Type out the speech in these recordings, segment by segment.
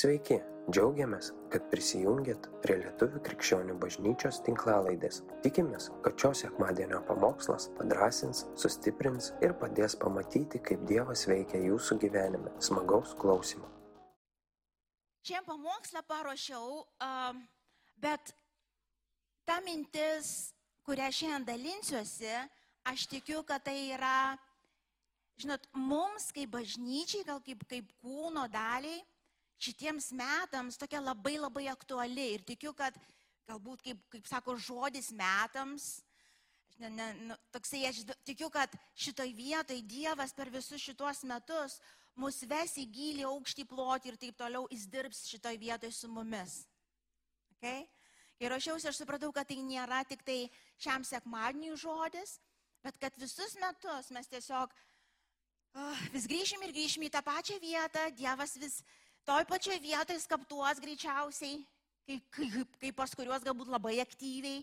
Sveiki, džiaugiamės, kad prisijungiat prie Lietuvų krikščionių bažnyčios tinklalaidės. Tikimės, kad šios sekmadienio pamokslas padrasins, sustiprins ir padės pamatyti, kaip Dievas veikia jūsų gyvenime. Smagaus klausimų. Šiandien pamokslą paruošiau, bet ta mintis, kurią šiandien dalinsiuosi, aš tikiu, kad tai yra, žinot, mums kaip bažnyčiai, gal kaip, kaip kūno daliai, šitiems metams tokia labai labai aktuali ir tikiu, kad galbūt, kaip, kaip sako, žodis metams, ne, ne, nu, toksai aš tikiu, kad šitoj vietoj Dievas per visus šituos metus mus ves į gilį, aukštį, plotį ir taip toliau, jis dirbs šitoj vietoj su mumis. Okay? Ir rašiausi, aš supratau, kad tai nėra tik tai šiam sekmadieniui žodis, bet kad visus metus mes tiesiog uh, vis grįšim ir grįšim į tą pačią vietą, Dievas vis toj pačioj vietoj skaptuos greičiausiai, kaip, kaip, pas kuriuos galbūt labai aktyviai.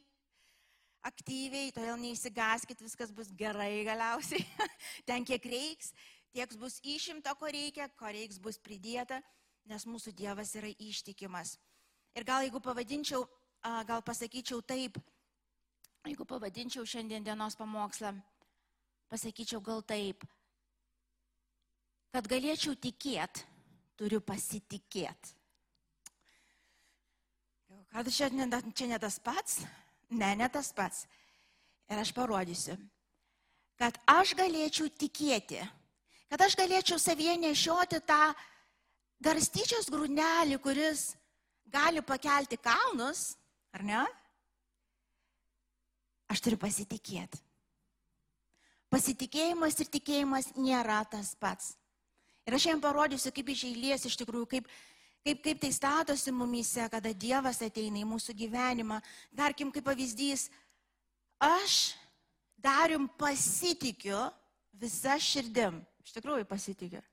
Aktyviai, todėl neįsigaskit, viskas bus gerai galiausiai. Ten kiek reiks, tiek bus išimta, ko reikia, ko reiks bus pridėta, nes mūsų Dievas yra ištikimas. Ir gal jeigu pavadinčiau, gal pasakyčiau taip, jeigu pavadinčiau šiandien dienos pamokslą, pasakyčiau gal taip, kad galėčiau tikėti, turiu pasitikėti. Kad čia čia ne tas pats? Ne, ne tas pats. Ir aš parodysiu, kad aš galėčiau tikėti, kad aš galėčiau savyje nešioti tą garstyčios grūnelį, kuris gali pakelti kalnus, ar ne? Aš turiu pasitikėti. Pasitikėjimas ir tikėjimas nėra tas pats. Ir aš jam parodysiu, kaip iš eilės iš tikrųjų, kaip, kaip, kaip tai statosi mumise, kada Dievas ateina į mūsų gyvenimą. Tarkim, kaip pavyzdys, aš darim pasitikiu visą širdim. Iš tikrųjų pasitikiu.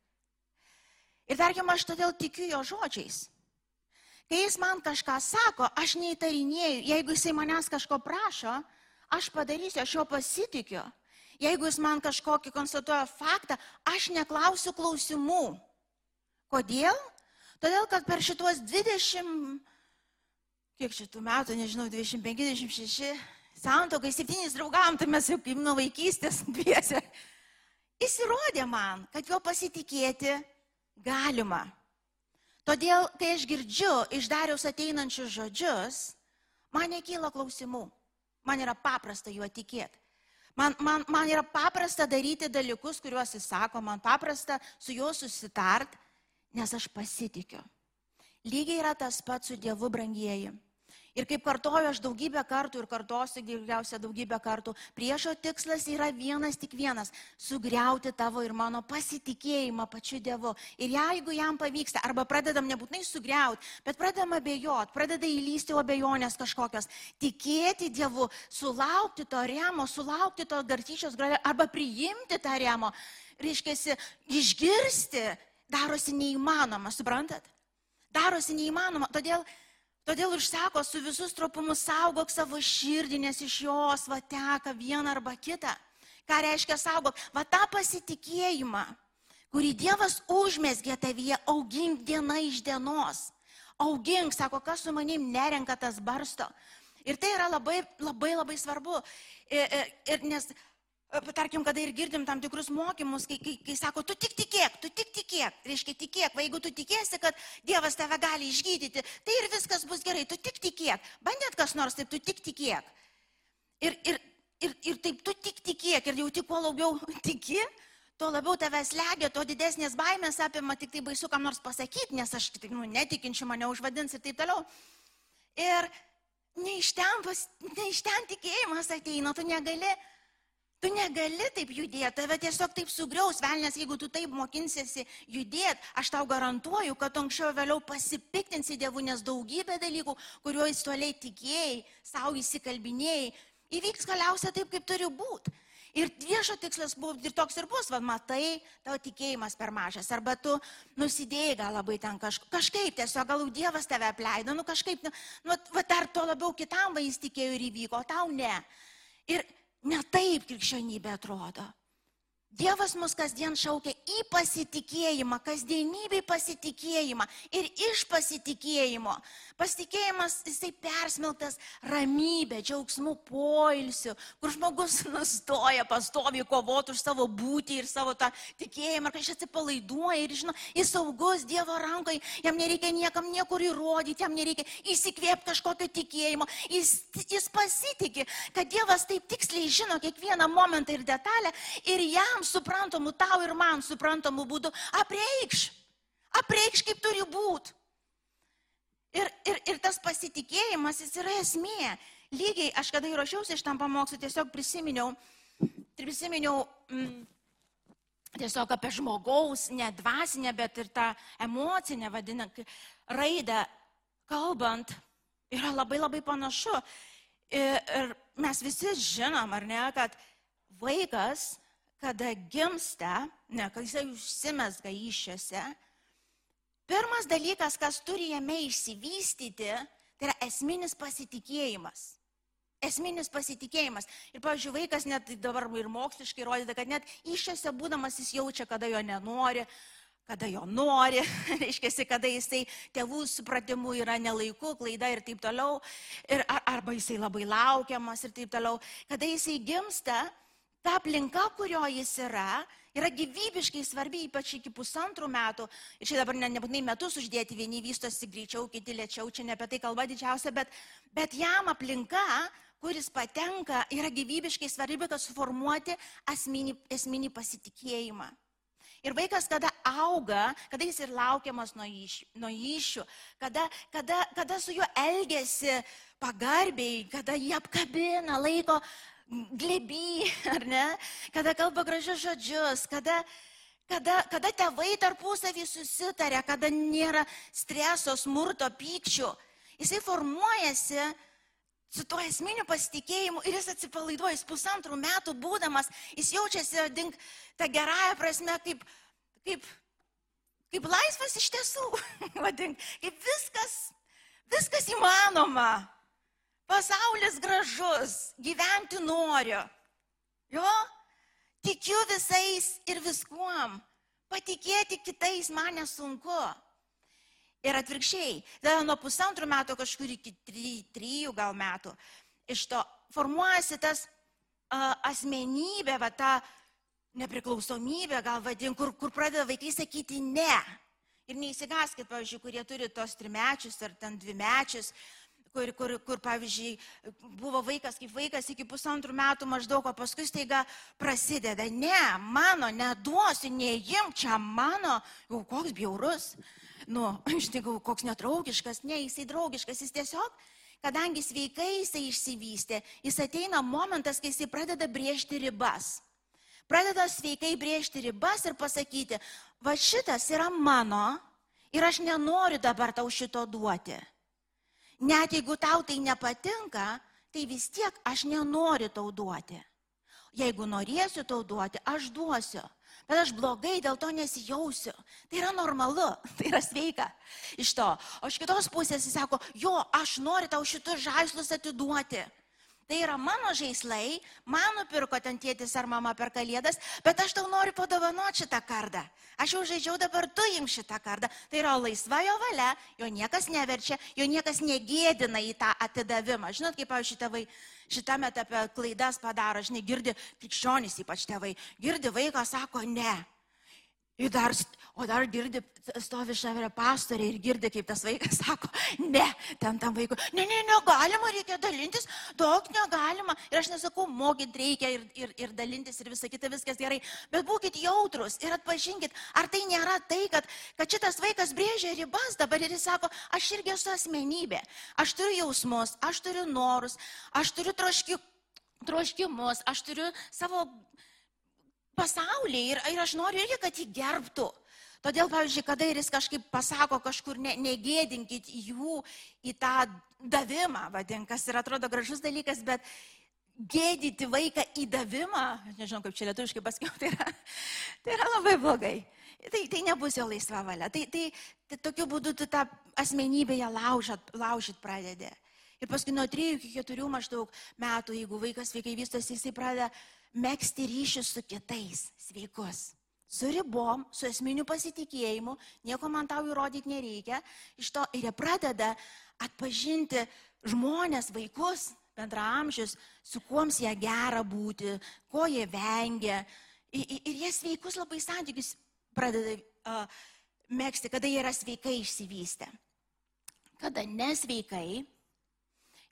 Ir tarkim, aš todėl tikiu jo žodžiais. Kai jis man kažką sako, aš neįtarinėjau. Jeigu jisai manęs kažko prašo, aš padarysiu, aš jo pasitikiu. Jeigu jis man kažkokį konstatuoja faktą, aš neklausiu klausimų. Kodėl? Todėl, kad per šituos 20, kiek šitų metų, nežinau, 25, 26 santokai, 7 draugam, tai mes jau kaip nuo vaikystės dviese, jis įrodė man, kad jo pasitikėti galima. Todėl, kai aš girdžiu iš dariaus ateinančius žodžius, man nekyla klausimų. Man yra paprasta juo tikėti. Man, man, man yra paprasta daryti dalykus, kuriuos jis sako, man paprasta su juo susitart, nes aš pasitikiu. Lygiai yra tas pats su Dievu, brangieji. Ir kaip kartoju aš daugybę kartų ir kartosiu geriausia daugybę kartų, priešo tikslas yra vienas tik vienas - sugriauti tavo ir mano pasitikėjimą pačiu Dievu. Ir jeigu jam pavyksta, arba pradedam nebūtinai sugriauti, bet pradedam abejoti, pradeda įlysti abejonės kažkokios, tikėti Dievu, sulaukti to remo, sulaukti to gartyčios gralio, arba priimti tą remo, reiškia, išgirsti, darosi neįmanoma, suprantat? Darosi neįmanoma. Todėl Todėl ir sako, su visus tropumus saugok savo širdį, nes iš jos va teka vieną arba kitą. Ką reiškia saugok? Va tą pasitikėjimą, kurį Dievas užmėsgė tavyje, augink diena iš dienos. Augink, sako, kas su manim nerenka tas barsto. Ir tai yra labai, labai, labai svarbu. Ir, ir, ir nes tarkim, kada ir girdim tam tikrus mokymus, kai, kai, kai sako, tu tik tikėk, tu tik tikėk, reiškia tikėk, va jeigu tu tikėsi, kad Dievas tave gali išgydyti, tai ir viskas bus gerai, tu tik tikėk. Bandėt kas nors, taip tu tik tikėk. Ir, ir, ir, ir taip tu tik tikėk, ir jau tik kuo labiau tiki, tuo labiau tavęs legia, tuo didesnės baimės apima, tik tai baisu kam nors pasakyti, nes aš tik, nu, netikinčiu mane užvadins ir taip toliau. Ir ne iš ten tikėjimas ateina, tu negali Tu negali taip judėti, tave tiesiog taip sugriaus velnės, jeigu tu taip mokinsiesi judėti, aš tau garantuoju, kad anksčiau vėliau pasipiktinsi Dievu, nes daugybė dalykų, kuriuo jis toliai tikėjai, savo įsikalbinėjai, įvyks galiausiai taip, kaip turi būti. Ir viešo tikslas buvo ir toks ir bus, vad matai, tavo tikėjimas per mažas, arba tu nusidėjai gal labai ten kaž, kažkaip, tiesiog gal Dievas tave apleido, nu kažkaip, nu, nu va, dar to labiau kitam va jis tikėjo ir įvyko, tau ne. Ir Ne taip krikščionybė atrodo. Dievas mus kasdien šaukia į pasitikėjimą, kasdienybį pasitikėjimą ir iš pasitikėjimo. Pasitikėjimas, jisai persmeltas ramybė, džiaugsmų, poilsiu, kur žmogus nustoja pastovi kovoti už savo būtį ir savo tą tikėjimą, kad jis atsipalaiduoja ir žino, jis saugus Dievo rankai, jam nereikia niekam niekur įrodyti, jam nereikia įsikvėpti kažkokio tikėjimo. Jis, jis pasitikė, kad Dievas taip tiksliai žino kiekvieną momentą ir detalę ir jam suprantamų, tau ir man suprantamų būdų apreikš. Apreikš, kaip turi būti. Ir, ir, ir tas pasitikėjimas, jis yra esmė. Lygiai, aš kada įrašiausi iš tam pamokslui, tiesiog prisiminiau, prisiminiau mm, tiesiog apie žmogaus, ne dvasinę, bet ir tą emocinę, vadinant, raidą kalbant, yra labai labai panašu. Ir, ir mes visi žinom, ar ne, kad vaikas kada gimsta, ne, kai jisai užsimesga iššiose, pirmas dalykas, kas turi jame išsivystyti, tai yra esminis pasitikėjimas. Esminis pasitikėjimas. Ir, pavyzdžiui, vaikas net dabar ir moksliškai rodyta, kad net iššiose būdamas jis jaučia, kada jo nenori, kada jo nori, reiškia, kada jisai tėvų supratimu yra nelaiku, klaida ir taip toliau, ir, arba jisai labai laukiamas ir taip toliau. Kada jisai gimsta, ta aplinka, kurio jis yra, yra gyvybiškai svarbi, ypač iki pusantrų metų. Ir čia dabar ne, nebūtinai metus uždėti, vieni vystosi greičiau, kiti lėčiau, čia ne apie tai kalba didžiausia, bet, bet jam aplinka, kuris patenka, yra gyvybiškai svarbi, kad suformuoti asmenį, esminį pasitikėjimą. Ir vaikas, kada auga, kada jis ir laukiamas nuo, iš, nuo iššių, kada, kada, kada su juo elgesi pagarbiai, kada jį apkabina, laiko gleby, ar ne, kada kalba gražius žodžius, kada, kada, kada tėvai tarpusavį susitarė, kada nėra streso, smurto, pykčių. Jisai formuojasi su tuo esminiu pasitikėjimu ir jis atsipalaiduoja, jis pusantrų metų būdamas, jis jaučiasi, dink, tą gerąją prasme, kaip, kaip, kaip laisvas iš tiesų, vadink, kaip viskas, viskas įmanoma. Pasaulis gražus, gyventi noriu. Jo, tikiu visais ir viskuom. Patikėti kitais man nesunku. Ir atvirkščiai, tada nuo pusantrų metų kažkur iki trijų gal metų, iš to formuojasi tas uh, asmenybė, va ta nepriklausomybė, gal vadin, kur, kur pradeda vaikai sakyti ne. Ir neįsigaskit, pavyzdžiui, kurie turi tos trimečius ar ten dvimečius, uh, kur, kur, kur, pavyzdžiui, buvo vaikas kaip vaikas iki pusantrų metų maždaug, o paskui staiga prasideda, ne, mano, neduosiu, neįim, čia mano, jau koks bjaurus, nu, žinai, koks nedraugiškas, ne, jisai draugiškas, jis tiesiog, kadangi sveikai jisai išsivystė, jis ateina momentas, kai jisai pradeda brėžti ribas. Pradeda sveikai brėžti ribas ir pasakyti, va šitas yra mano ir aš nenoriu dabar tau šito duoti. Net jeigu tau tai nepatinka, tai vis tiek aš nenoriu tau duoti. Jeigu norėsiu tau duoti, aš duosiu. Bet aš blogai dėl to nesijausiu. Tai yra normalu, tai yra sveika iš to. O iš kitos pusės jis sako, jo, aš noriu tau šitus žaislus atiduoti. Tai yra mano žaislai, man nupirko ten tėtis ar mama per kalėdas, bet aš tau noriu padovanoti šitą kardą. Aš jau žaidžiau, dabar tu im šitą kardą. Tai yra laisva jo valia, jo niekas neverčia, jo niekas negėdina į tą atidavimą. Žinot, kaip, pavyzdžiui, tėvai šitame etape klaidas padaro, žinai, girdi, krikščionys ypač tėvai, girdi vaiką, sako ne. Ir dar, o dar girdi, stovi šalia pastorė ir girdi, kaip tas vaikas sako, ne, ten tam vaikui, ne, ne, negalima, reikia dalintis, daug negalima. Ir aš nesakau, mokyti reikia ir, ir, ir dalintis ir visa kita, viskas gerai. Bet būkite jautrus ir atpažinkit, ar tai nėra tai, kad, kad šitas vaikas brėžia ribas dabar ir jis sako, aš irgi esu asmenybė, aš turiu jausmus, aš turiu norus, aš turiu troški, troškimus, aš turiu savo pasaulį ir, ir aš noriu irgi, kad jį gerbtų. Todėl, pavyzdžiui, kada ir jis kažkaip pasako kažkur, ne, negėdinkit jų į tą davimą, vadinkas, ir atrodo gražus dalykas, bet gėdyti vaiką į davimą, nežinau kaip čia lietuviškai pasakiau, tai yra, tai yra labai blogai. Tai, tai nebus jo laisva valia. Tai, tai, tai tokiu būdu tu tą asmenybę ją laužat, laužyt pradedi. Ir paskui nuo 3 iki 4 maždaug metų, jeigu vaikas sveikai vystosi, jisai pradeda mėgsti ryšius su kitais, sveikus. Su ribom, su esminiu pasitikėjimu, nieko man tau įrodyti nereikia. Iš to ir jie pradeda atpažinti žmonės, vaikus, bendramžius, su kuoms jie gera būti, ko jie vengia. Ir, ir jie sveikus labai santykius pradeda uh, mėgsti, kada jie yra sveikai išsivystę. Kada nesveikai,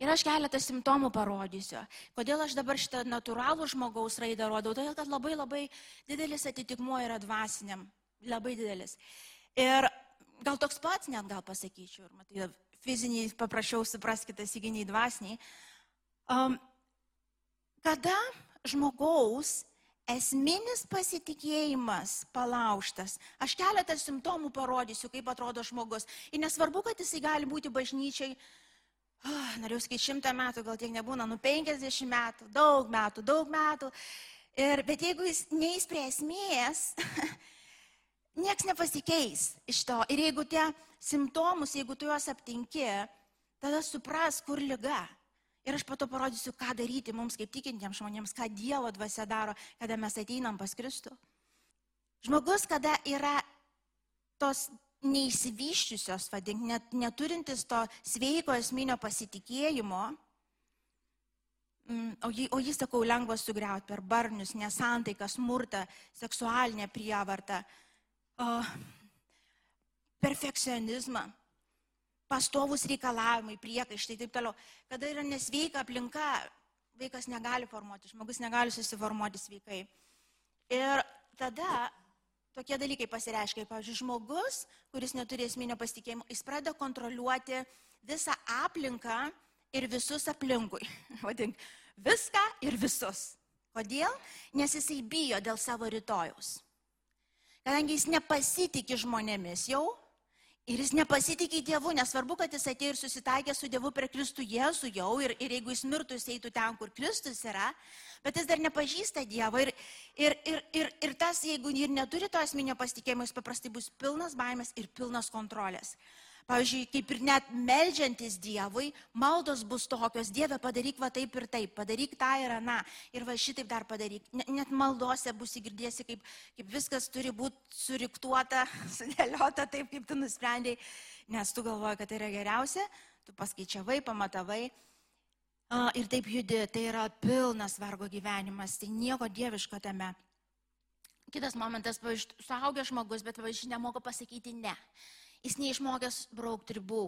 Ir aš keletą simptomų parodysiu. Kodėl aš dabar šitą natūralų žmogaus raidą rodau? Todėl, kad labai labai didelis atitikmuo yra dvasiniam. Labai didelis. Ir gal toks pats net gal pasakyčiau. Ir matai, fiziniai paprašiau supraskite, įginiai dvasiniai. Um, kada žmogaus esminis pasitikėjimas palauštas. Aš keletą simptomų parodysiu, kaip atrodo žmogus. Ir nesvarbu, kad jisai gali būti bažnyčiai oh, norėjau sakyti šimtą metų, gal tiek nebūna, nu penkiasdešimt metų, daug metų, daug metų. Ir, bet jeigu jis neįs prie esmės, nieks nepasikeis iš to. Ir jeigu tie simptomus, jeigu tu juos aptinki, tada supras, kur lyga. Ir aš po to parodysiu, ką daryti mums kaip tikintiems žmonėms, ką Dievo dvasia daro, kada mes ateinam pas Kristų. Žmogus, kada yra tos neįsivyščiusios, vadink, net, neturintis to sveiko esminio pasitikėjimo, mm, o jį, o jį sakau, lengva sugriauti per barnius, nesantaiką, smurtą, seksualinę prievartą, perfekcionizmą, pastovus reikalavimai, priekaištai ir taip toliau. Kada yra nesveika aplinka, vaikas negali formuoti, žmogus negali susiformuoti sveikai. Ir tada tokie dalykai pasireiškia. Pavyzdžiui, žmogus, kuris neturi esminio pasitikėjimo, jis pradeda kontroliuoti visą aplinką ir visus aplinkui. Vadink, viską ir visus. Kodėl? Nes jisai bijo dėl savo rytojaus. Kadangi jis nepasitikė žmonėmis jau, Ir jis nepasitikė Dievu, nesvarbu, kad jis atėjo ir susitaikė su Dievu per Kristų Jėzų jau, ir, ir jeigu jis mirtų, jis eitų ten, kur Kristus yra, bet jis dar nepažįsta Dievą. Ir, ir, ir, ir, ir tas, jeigu ir neturi to asmenio pasitikėjimo, jis paprastai bus pilnas baimės ir pilnas kontrolės. Pavyzdžiui, kaip ir net melžiantis Dievui, maldos bus tokios, Dieve padaryk va taip ir taip, padaryk tą ir aną, ir va šitaip dar padaryk. Net maldose bus įgirdėsi, kaip, kaip viskas turi būti suriktuota, sudėliota taip, kaip tu nusprendėjai, nes tu galvoji, kad tai yra geriausia, tu paskaičiavai, pamatavai. Ir taip judi, tai yra pilnas vargo gyvenimas, tai nieko dieviško tame. Kitas momentas, pavyzdžiui, suaugęs žmogus, bet, pavyzdžiui, nemoka pasakyti ne jis neišmokęs braukti ribų.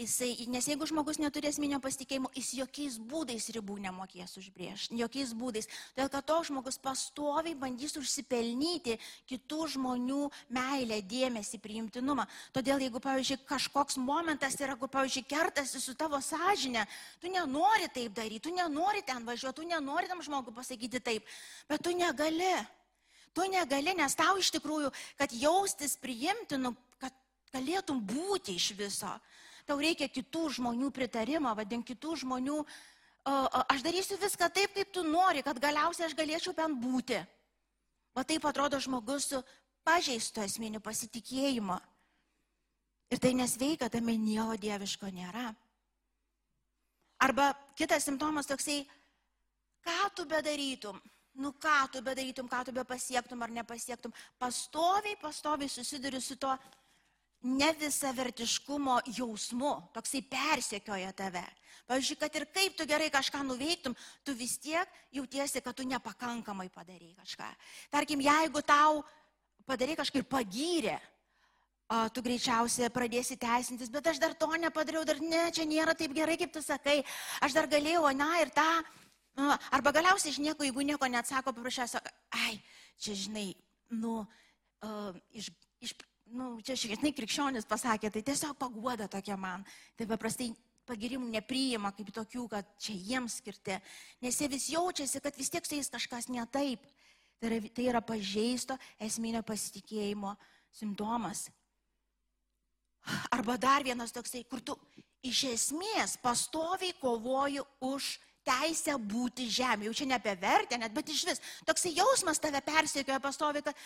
Jisai, nes jeigu žmogus neturi esminio pasitikėjimo, jis jokiais būdais ribų nemokės užbriežti. Jokiais būdais. Todėl, kad to žmogus pastoviai bandys užsipelnyti kitų žmonių meilę, dėmesį, priimtinumą. Todėl, jeigu, pavyzdžiui, kažkoks momentas yra, kur, pavyzdžiui, kertasi su tavo sąžinė, tu nenori taip daryti, tu nenori ten važiuoti, tu nenori tam žmogui pasakyti taip, bet tu negali. Tu negali, nes tau iš tikrųjų, kad jaustis priimtinu, galėtum būti iš viso. Tau reikia kitų žmonių pritarimo, vadink kitų žmonių, aš darysiu viską taip, kaip tu nori, kad galiausiai aš galėčiau ten būti. O taip atrodo žmogus su pažeisto esminiu pasitikėjimu. Ir tai nesveika, tame nieko dieviško nėra. Arba kitas simptomas toksai, ką tu bedarytum, nu ką tu bedarytum, ką tu be pasiektum ar nepasiektum, pastoviai, pastoviai susiduri su to nevisavertiškumo jausmu, toksai persekioja tave. Pavyzdžiui, kad ir kaip tu gerai kažką nuveiktum, tu vis tiek jautiesi, kad tu nepakankamai padarai kažką. Tarkim, jeigu tau padarai kažkaip pagyrė, tu greičiausiai pradėsi teisintis, bet aš dar to nepadariau, dar ne, čia nėra taip gerai, kaip tu sakai, aš dar galėjau, na ir tą. Arba galiausiai nieko, jeigu nieko neatsako, paprašysiu, ai, čia žinai, nu, uh, iš, iš, nu, čia šviesnai krikščionis pasakė, tai tiesiog paguoda tokia man. Tai paprastai pagirimų nepriima kaip tokių, kad čia jiems skirti, nes jie vis jaučiasi, kad vis tiek su jais kažkas ne taip. Tai yra, tai yra pažeisto esminio pasitikėjimo simptomas. Arba dar vienas toksai, kur tu iš esmės pastoviai kovoji už teisę būti žemė. Jau čia ne apie vertę, net, bet iš vis. Toksai jausmas tave persiekioja pastoviai, kad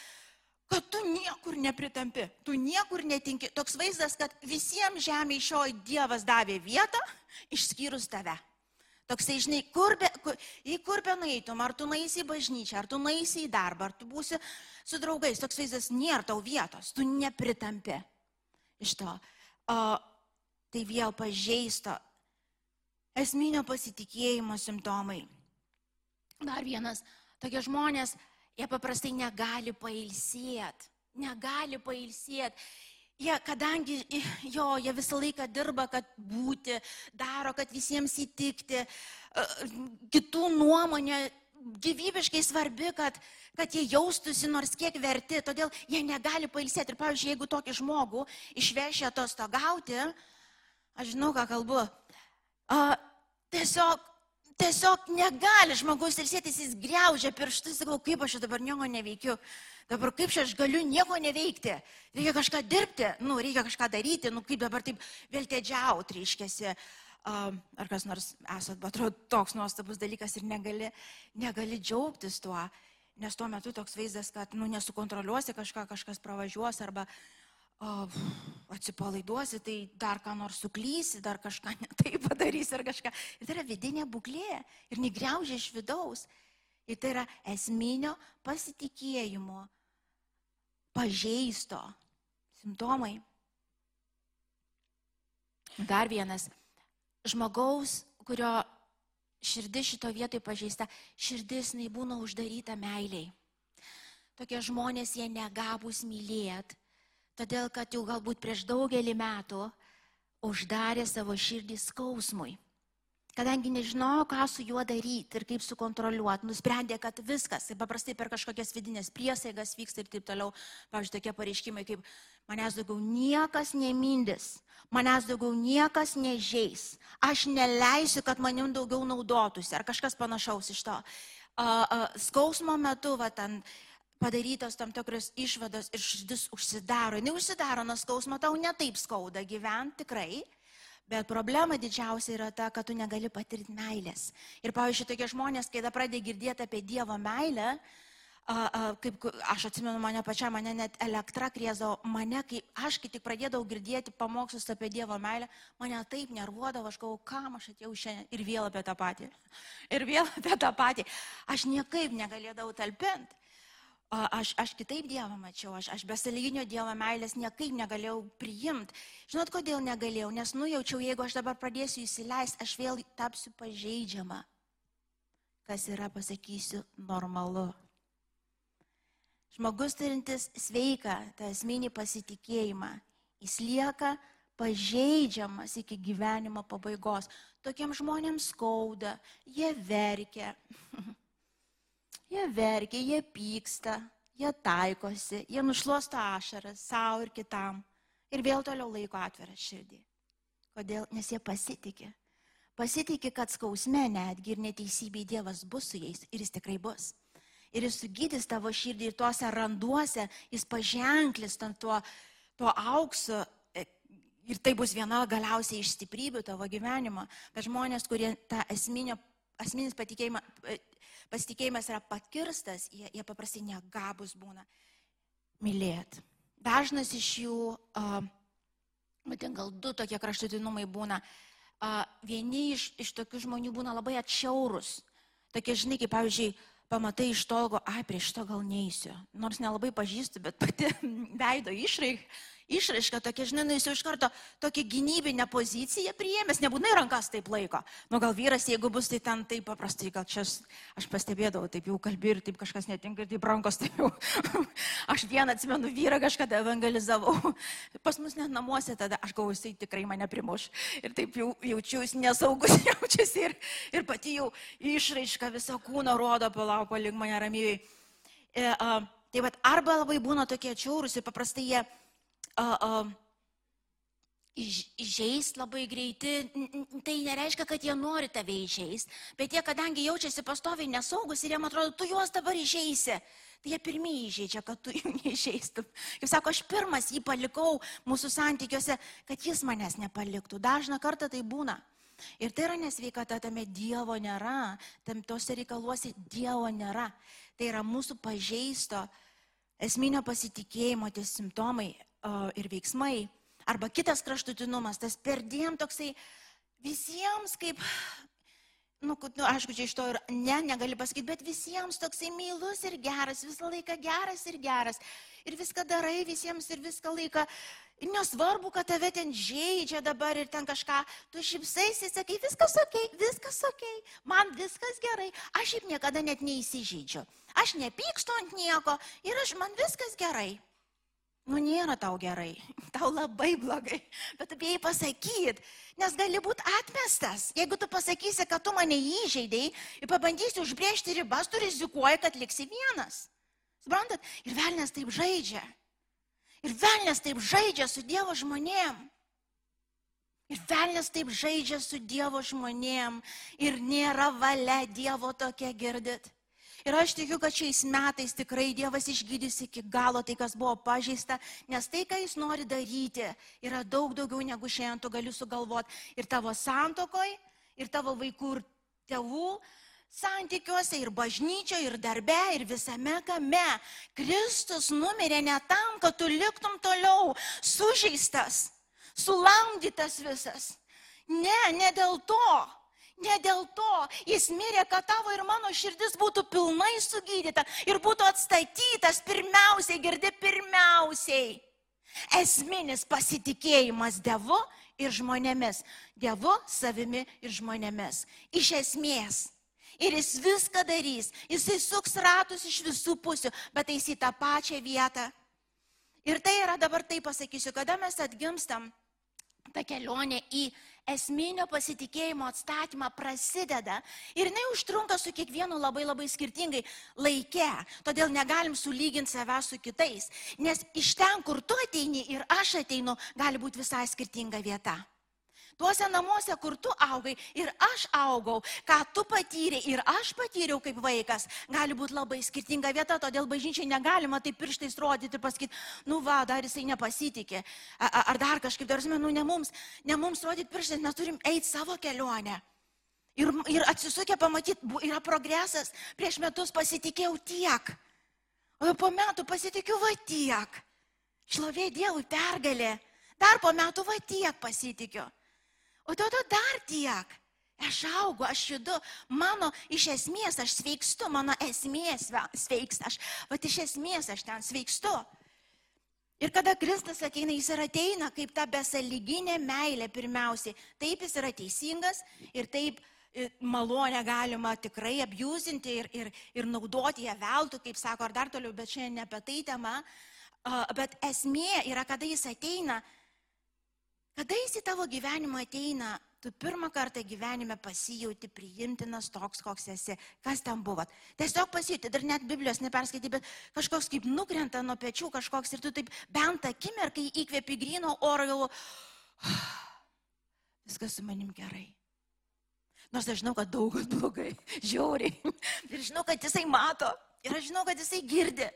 kad tu niekur nepritampi, tu niekur netinki. Toks vaizdas, kad visiems žemė šio Dievas davė vietą, išskyrus tave. Toksai, žinai, kur be, kur, į kur be naitum, ar tu naisi į bažnyčią, ar tu naisi į darbą, ar tu būsi su draugais, toks vaizdas nėra tau vietos, tu nepritampi iš to. O, tai vėl pažeisto esminio pasitikėjimo simptomai. Dar vienas, tokie žmonės, jie paprastai negali pailsėti, negali pailsėti. Jie, kadangi jo, jie visą laiką dirba, kad būti, daro, kad visiems įtikti, kitų nuomonė gyvybiškai svarbi, kad, kad jie jaustųsi nors kiek verti, todėl jie negali pailsėti. Ir pavyzdžiui, jeigu tokį žmogų išvešia atostogauti, aš žinau, ką kalbu, a, tiesiog, tiesiog negali žmogus ilsėtis, jis greužia pirštus, sakau, kaip aš dabar nieko neveikiu. Dabar kaip aš galiu nieko neveikti? Reikia kažką dirbti, nu, reikia kažką daryti, nu, kaip dabar taip vėl tedžiaut, reiškiasi. Um, ar kas nors esat, bet atrodo, toks nuostabus dalykas ir negali, negali džiaugtis tuo, nes tuo metu toks vaizdas, kad, nu, nesukontroliuosi kažką, kažkas pravažiuos arba atsipalaiduosi, tai dar ką nors suklysi, dar kažką netai padarysi ar kažką. Ir tai yra vidinė būklė ir negriaužia iš vidaus. Ir tai yra esminio pasitikėjimo pažeisto simptomai. Dar vienas. Žmogaus, kurio širdis šito vietoj pažeista, širdis jinai būna uždaryta meiliai. Tokie žmonės jie negabus mylėt, todėl kad jau galbūt prieš daugelį metų uždarė savo širdį skausmui. Kadangi nežinojo, ką su juo daryti ir kaip sukontroliuoti, nusprendė, kad viskas, tai paprastai per kažkokias vidinės priesaigas vyksta ir taip toliau, pavyzdžiui, tokie pareiškimai kaip manęs daugiau niekas nemindys, manęs daugiau niekas nežeis, aš neleisiu, kad manim daugiau naudotųsi. Ar kažkas panašaus iš to. Skausmo metu, va, ten padarytos tam tikros išvados ir širdis užsidaro. Ne užsidaro nuo skausmo, tau netaip skauda gyventi tikrai, Bet problema didžiausia yra ta, kad tu negali patirti meilės. Ir pavyzdžiui, tokie žmonės, kai da pradė girdėti apie Dievo meilę, a, a, kaip aš atsimenu mane pačią, mane net elektra kriezavo, mane, kai aš kai tik pradėdavau girdėti pamokslus apie Dievo meilę, mane taip nervuodavo, aš galvoju, kam aš atėjau šiandien ir vėl apie tą patį. Ir vėl apie tą patį. Aš niekaip negalėdavau talpinti aš, aš kitaip Dievą mačiau, aš, aš besaliginio Dievo meilės niekaip negalėjau priimti. Žinot, kodėl negalėjau? Nes nujaučiau, jeigu aš dabar pradėsiu įsileisti, aš vėl tapsiu pažeidžiama. Kas yra, pasakysiu, normalu. Žmogus turintis sveiką, tą esminį pasitikėjimą, jis lieka pažeidžiamas iki gyvenimo pabaigos. Tokiem žmonėms skauda, jie verkia. Jie verkia, jie pyksta, jie taikosi, jie nušluosto ašaras savo ir kitam. Ir vėl toliau laiko atvirą širdį. Kodėl? Nes jie pasitikė. Pasitikė, kad skausme netgi ir neteisybei Dievas bus su jais ir jis tikrai bus. Ir jis sugydys tavo širdį ir tuose randuose, jis paženklis tam tuo, tuo auksu. E, ir tai bus viena galiausiai iš stiprybių tavo gyvenimo. Bet žmonės, kurie tą esminio, e, pasitikėjimas yra pakirstas, jie, jie paprastai negabus būna mylėti. Dažnas iš jų, uh, matin, gal du tokie kraštutinumai būna. Uh, vieni iš, iš tokių žmonių būna labai atšiaurus. Tokie, žinai, kaip pavyzdžiui, pamatai iš tolgo, ai, prie šito gal neįsiu. Nors nelabai pažįstu, bet pati veido išraik, išraiška tokia, žinai, nu, jis jau iš karto tokia gynybinė pozicija priėmęs, nebūtinai rankas taip laiko. Nu gal vyras, jeigu bus, tai ten taip paprastai, gal čia aš, aš pastebėdavau, taip jau kalbė ir taip kažkas netinka, ir taip rankos taip jau. aš vieną atsimenu vyrą kažkada evangelizavau. Pas mus net namuose tada aš galvoju, jisai tikrai mane primuš. Ir taip jau jaučiuosi nesaugus, jaučiuosi ir, ir pati jau išraiška visą kūną rodo, palauk, palik mane ramiai. E, a, tai vad, arba labai būna tokie atšiaurus ir paprastai jie uh, uh, įžeis labai greiti, tai nereiškia, kad jie nori tave įžeis, bet jie, kadangi jaučiasi pastoviai nesaugus ir jiem atrodo, tu juos dabar įžeisi, tai jie pirmieji įžeidžia, kad tu jų neįžeistum. Kaip sako, aš pirmas jį palikau mūsų santykiuose, kad jis manęs nepaliktų. Dažna kartą tai būna. Ir tai yra nesveikata, tame Dievo nėra, tam tose reikaluose Dievo nėra. Tai yra mūsų pažeisto esminio pasitikėjimo tie simptomai ir veiksmai. Arba kitas kraštutinumas, tas perdėm toksai visiems kaip, nu, nu, aišku, čia iš to ir ne, negali pasakyti, bet visiems toksai meilus ir geras, visą laiką geras ir geras. Ir viską darai visiems ir viską laiką. Ir nesvarbu, kad tave ten žaidžia dabar ir ten kažką, tu šipsaisi, sakai, viskas ok, viskas ok, man viskas gerai, aš šiaip niekada net neįsižeidžiu. Aš nepykstu ant nieko ir aš man viskas gerai. Nu, nėra tau gerai, tau labai blogai, bet tu bijai pasakyti, nes gali būti atmestas. Jeigu tu pasakysi, kad tu mane įžeidėjai ir pabandysi užbriežti ribas, tu rizikuoji, kad liksi vienas. Suprantat? Ir velnės taip žaidžia. Ir velnės taip žaidžia su Dievo žmonėm. Ir velnės taip žaidžia su Dievo žmonėm. Ir nėra valia Dievo tokia girdit. Ir aš tikiu, kad šiais metais tikrai Dievas išgydys iki galo tai, kas buvo pažeista, nes tai, ką Jis nori daryti, yra daug daugiau negu šiandien tu gali sugalvoti. Ir tavo santokoj, ir tavo vaikų, ir tėvų santykiuose, ir bažnyčioje, ir darbe, ir visame kame. Kristus numirė ne tam, kad tu liktum toliau sužeistas, sulamdytas visas. Ne, ne dėl to. Ne dėl to jis mirė, kad tavo ir mano širdis būtų pilnai sugydyta ir būtų atstatytas pirmiausiai, girdi pirmiausiai. Esminis pasitikėjimas Dievu ir žmonėmis. Dievu, savimi ir žmonėmis. Iš esmės. Ir jis viską darys. Jisai suks ratus iš visų pusių, bet eis į tą pačią vietą. Ir tai yra dabar tai pasakysiu, kada mes atgimstam, ta kelionė į esminio pasitikėjimo atstatymą prasideda ir jinai užtrunka su kiekvienu labai labai skirtingai laike. Todėl negalim sulyginti save su kitais. Nes iš ten, kur tu ateini ir aš ateinu, gali būti visai skirtinga vieta. Tuose namuose, kur tu augai ir aš augau, ką tu patyrė ir aš patyriau kaip vaikas, gali būti labai skirtinga vieta, todėl bažnyčiai negalima taip pirštais rodyti ir pasakyti, nu va, dar jisai nepasitikė, ar dar kažkaip, dar, nu, ne mums, ne mums rodyti pirštais, mes turim eiti savo kelionę. Ir, ir atsisukę pamatyti, yra progresas, prieš metus pasitikėjau tiek, o po metų pasitikiu va tiek. Šlovė Dievui pergalė, dar po metų va tiek pasitikiu. O tada dar tiek. Aš augu, aš judu, mano iš esmės aš sveikstu, mano esmės ve- sveiksta, aš, va iš esmės aš ten sveikstu. Ir kada Kristus ateina, jis ir ateina kaip ta besaliginė meilė pirmiausiai. Taip jis yra teisingas ir taip e, malonę galima tikrai abjuzinti ir, ir, ir naudoti ją veltui, kaip sako, ar dar toliau, bet šiandien ne apie tai tema. Bet esmė yra, kada jis ateina, Kada jis į tavo gyvenimą ateina, tu pirmą kartą gyvenime pasijauti priimtinas toks, koks esi. Kas ten buvo? Tiesiog pasijauti, dar net Biblijos neperskaitai, bet kažkoks kaip nukrenta nuo pečių, kažkoks ir tu taip bent akimirkai įkvėpi grino oro jau. Viskas su manim gerai. Nors aš žinau, kad daug kas blogai, žiauriai. Ir žinau, kad jisai mato. Ir aš žinau, kad jisai girdi.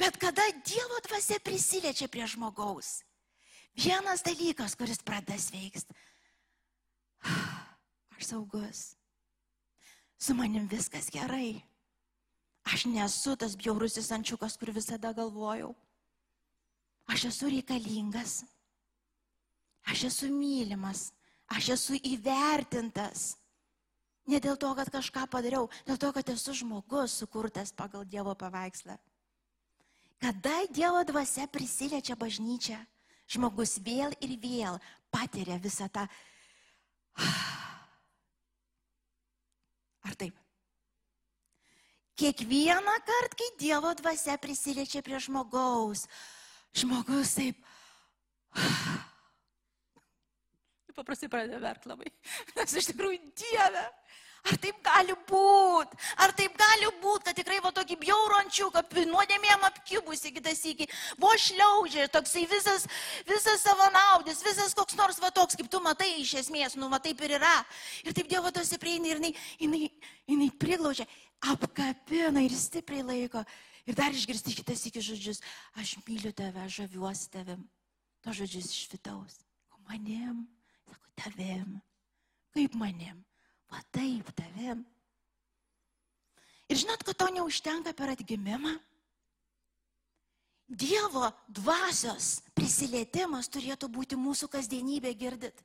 Bet kada Dievo dvasia prisiliečia prie žmogaus, Vienas dalykas, kuris pradeda sveikst. Aš saugus. Su manim viskas gerai. Aš nesu tas bjaurusis ančiukas, kur visada galvojau. Aš esu reikalingas. Aš esu mylimas. Aš esu įvertintas. Ne dėl to, kad kažką padariau, dėl to, kad esu žmogus sukurtas pagal Dievo paveikslą. Kada Dievo dvasia prisiliečia bažnyčią, žmogus vėl ir vėl patiria visą tą. Ar taip? Kiekvieną kartą, kai Dievo dvasia prisiliečia prie žmogaus, žmogus taip. Paprastai pradeda verkti labai. Nes iš tikrųjų Dieve, ar taip gali būti? Ar taip gali būti, kad tikrai va tokį bjaurų ančiuką, nuodėmėm apkibusi kitas iki, vo šliaužia, toksai visas, visas savo naudis, visas koks nors va toks, kaip tu matai iš esmės, nu va taip ir yra. Ir taip Dievo tos prieina ir jinai, jinai, jinai priglaužia, apkabina ir stipriai laiko. Ir dar išgirsti kitas iki žodžius, aš myliu tave, žaviuosi tavim. To žodžius iš vidaus. O manim, sako, tavim. Kaip manim? Va taip, tavim. Ir žinot, kad to neužtenka per atgimimą? Dievo dvasios prisilietimas turėtų būti mūsų kasdienybė girdit.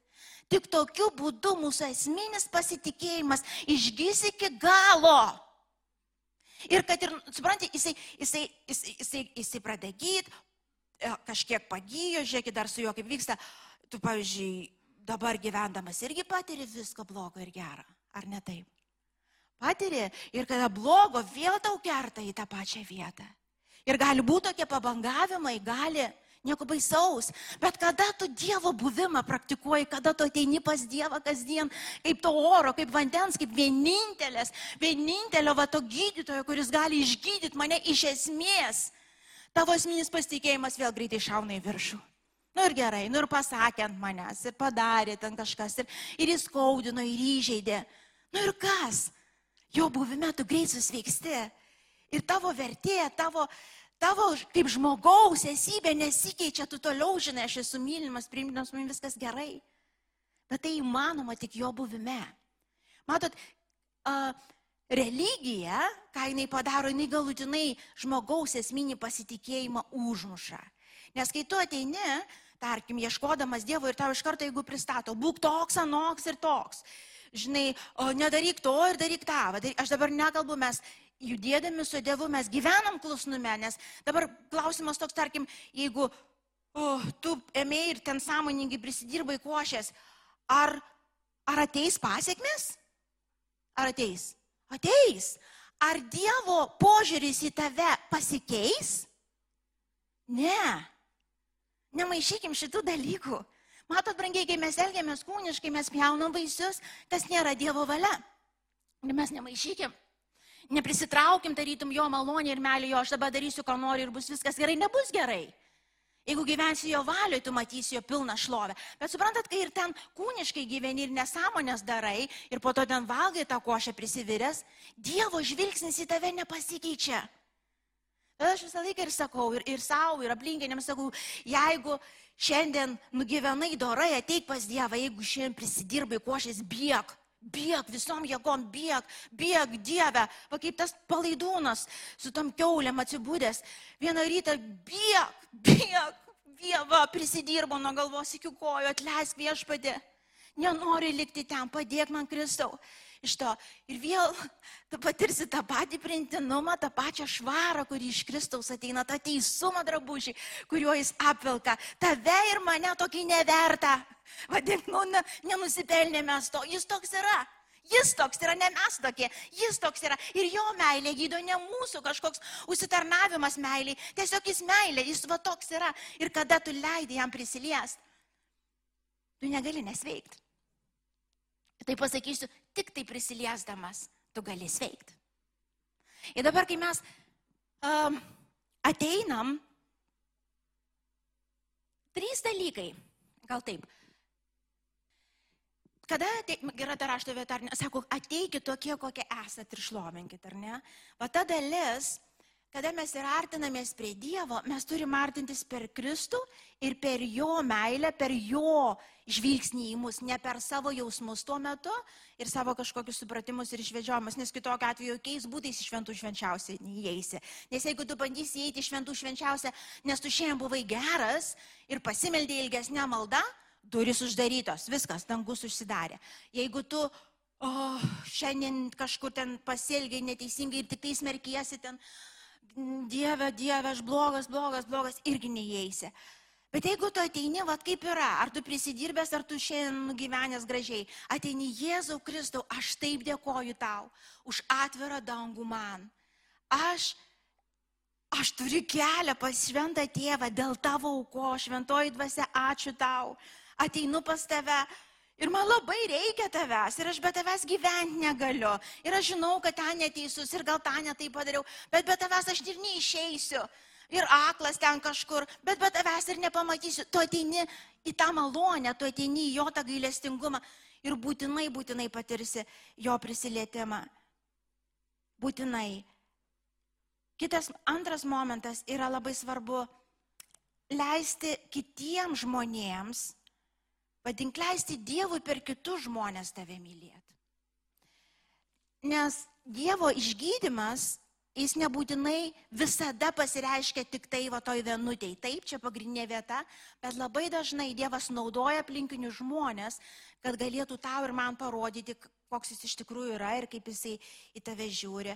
Tik tokiu būdu mūsų esminis pasitikėjimas išgys iki galo. Ir kad ir, suprantate, jisai, jisai, jisai, jisai, jisai pradeda gydyti, e, kažkiek pagyjo, žiūrėkit dar su juo kaip vyksta. Tu, pavyzdžiui, dabar gyvendamas irgi patiri visko blogo ir gerą, ar ne taip? Patiri ir kada blogo vėl tau kerta į tą pačią vietą. Ir gali būti tokie pabangavimai, gali, nieko baisaus. Bet kada tu Dievo buvimą praktikuoji, kada tu ateini pas Dievą kasdien, kaip to oro, kaip vandens, kaip vienintelės, vienintelio va to gydytojo, kuris gali išgydyti mane iš esmės, tavo esminis pasitikėjimas vėl greitai šauna į viršų. Nu ir gerai, nu ir pasakė ant manęs, ir padarė ten kažkas, ir, ir įskaudino, ir įžeidė. Nu ir kas? Jo buvime tu greit susveiksti. Ir tavo vertė, tavo, tavo kaip žmogaus esybė nesikeičia, tu toliau žinai, aš esu mylimas, priimtinas, man viskas gerai. Bet tai įmanoma tik jo buvime. Matot, uh, religija, ką jinai padaro, jinai galutinai žmogaus esminį pasitikėjimą užmuša. Nes kai tu ateini, tarkim, ieškodamas Dievo ir tau iš karto, jeigu pristato, būk toks, anoks ir toks, žinai, o nedaryk to ir daryk tą. Aš dabar nekalbu, mes judėdami su Dievu, mes gyvenam klusnume, nes dabar klausimas toks, tarkim, jeigu o, tu ėmėjai ir ten sąmoningai prisidirbai košės, ar, ar ateis pasiekmes? Ar ateis? Ateis. Ar Dievo požiūris į tave pasikeis? Ne. Nemaišykim šitų dalykų. Matot, brangiai, kai mes elgiamės kūniškai, mes pjaunam vaisius, tas nėra Dievo valia. Ir mes nemaišykim. Neprisitraukim, tarytum jo malonė ir melė jo, aš dabar darysiu, ką noriu ir bus viskas gerai, nebus gerai. Jeigu gyvensi jo valioje, tu matysi jo pilną šlovę. Bet suprantat, kai ir ten kūniškai gyveni ir nesąmonės darai ir po to ten valgai tą košę prisiviręs, Dievo žvilgsnis į tave nepasikeičia. Bet aš visą laiką ir sakau, ir, ir savo, ir aplinkiniams sakau, jeigu šiandien nugyvenai dorai, ateik pas Dievą, jeigu šiandien prisidirbai košės, biek, biek visom jėgom, biek, biek Dievę, va kaip tas palaidūnas su tom keuliam atsibūdęs, vieną rytą biek, biek, Dievą prisidirbo nuo galvos iki kojų, atleisk viešpadė, nenori likti ten, padėk man Kristau iš to. Ir vėl tu patirsi tą patį printinumą, tą pačią švarą, kuri iš Kristaus ateina, tą teisumą drabužį, kuriuo jis apvilka. Tave ir mane tokį neverta. Vadink, nu, ne, nenusipelnė mes to. Jis toks yra. Jis toks yra, ne mes tokie, jis toks yra. Ir jo meilė gydo ne mūsų kažkoks užsitarnavimas meiliai. Tiesiog jis meilė, jis va toks yra. Ir kada tu leidai jam prisiliest, tu negali nesveikti. Tai pasakysiu, tik tai prisiliesdamas tu gali sveikti. Ir dabar, kai mes um, ateinam, trys dalykai, gal taip. Kada yra ta rašto vieta, ar ne? Sako, ateikit tokie, kokie esate ir šlovinkit, ar ne? Va ta dalis, kada mes ir artinamės prie Dievo, mes turime artintis per Kristų ir per Jo meilę, per Jo žvilgsnį į mus, ne per savo jausmus tuo metu ir savo kažkokius supratimus ir išvedžiojimus, nes kitokiu atveju jokiais būdais iš šventų švenčiausiai neįeisi. Nes jeigu tu bandysi įeiti iš šventų švenčiausią, nes tu šiandien buvai geras ir pasimeldė ilgesnę maldą, duris uždarytos, viskas, dangus užsidarė. Jeigu tu oh, šiandien kažkur ten pasielgiai neteisingai ir tik tai smerkiesi ten, Dieve, Dieve, aš blogas, blogas, blogas, irgi neįeisi. Bet jeigu tu ateini, vad kaip yra, ar tu prisidirbęs, ar tu šiandien gyvenęs gražiai, ateini Jėzau Kristau, aš taip dėkoju tau už atvirą dangų man. Aš, aš turiu kelią pas šventą tėvą dėl tavo auko, šventoji dvasia, ačiū tau. Ateinu pas tave, Ir man labai reikia tavęs ir aš be tavęs gyventi negaliu. Ir aš žinau, kad ten neteisus ir gal tą netai padariau, bet be tavęs aš ir neišeisiu. Ir aklas ten kažkur, bet be tavęs ir nepamatysiu. Tu ateini į tą malonę, tu ateini į jo tą gailestingumą ir būtinai, būtinai patirsi jo prisilietimą. Būtinai. Kitas antras momentas yra labai svarbu leisti kitiems žmonėms Vadink leisti Dievui per kitus žmonės tave mylėti. Nes Dievo išgydymas jis nebūtinai visada pasireiškia tik tai va toj vienutėj. Taip, čia pagrindinė vieta, bet labai dažnai Dievas naudoja aplinkinius žmonės, kad galėtų tau ir man parodyti, koks jis iš tikrųjų yra ir kaip jisai į tave žiūri.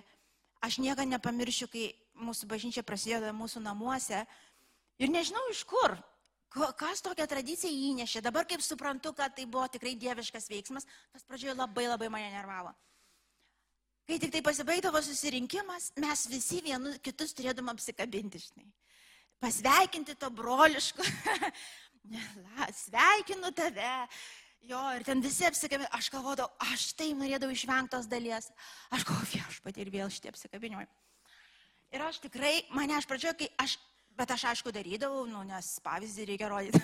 Aš niekada nepamiršiu, kai mūsų bažnyčia prasidėjo mūsų namuose ir nežinau iš kur. Kas tokią tradiciją įnešė? Dabar kaip suprantu, kad tai buvo tikrai dieviškas veiksmas, kas pradžioje labai labai mane nervavo. Kai tik tai pasibaigdavo susirinkimas, mes visi vienu kitus turėdom apsikabinti, žinai. Pasveikinti to brolišku. Sveikinu tave. Jo, ir ten visi apsikabinti. Aš galvodavau, aš tai norėdavau išvengtos dalies. Aš galvoju, viešpatį ir vėl šitie apsikabinimai. Ir aš tikrai, mane aš pradžioje, kai aš Bet aš aišku darydavau, nu, nes pavyzdį reikia rodyti.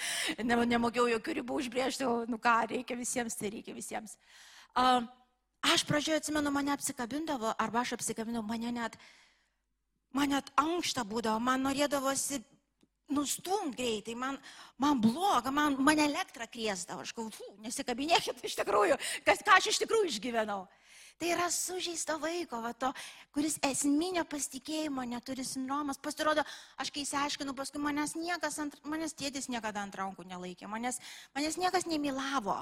Nemokėjau jokių ribų užbriežti, nu ką, reikia visiems, tai reikia visiems. Uh, Aš pradžioje atsimenu, mane apsikabindavo, arba aš apsikabindavau, mane net, man net ankšta būdavo, man norėdavosi nustumt greitai, man, man bloga, man, man elektrą kriesdavo, aš galvoju, nesikabinėkit iš tikrųjų, kas, ką aš iš tikrųjų išgyvenau. Tai yra sužeisto vaiko, va, to, kuris esminio pasitikėjimo neturi sindromas. Pasirodo, aš kai įsiaiškinu, paskui manęs niekas, ant, manęs tėtis niekada ant rankų nelaikė, manęs, manęs niekas nemilavo.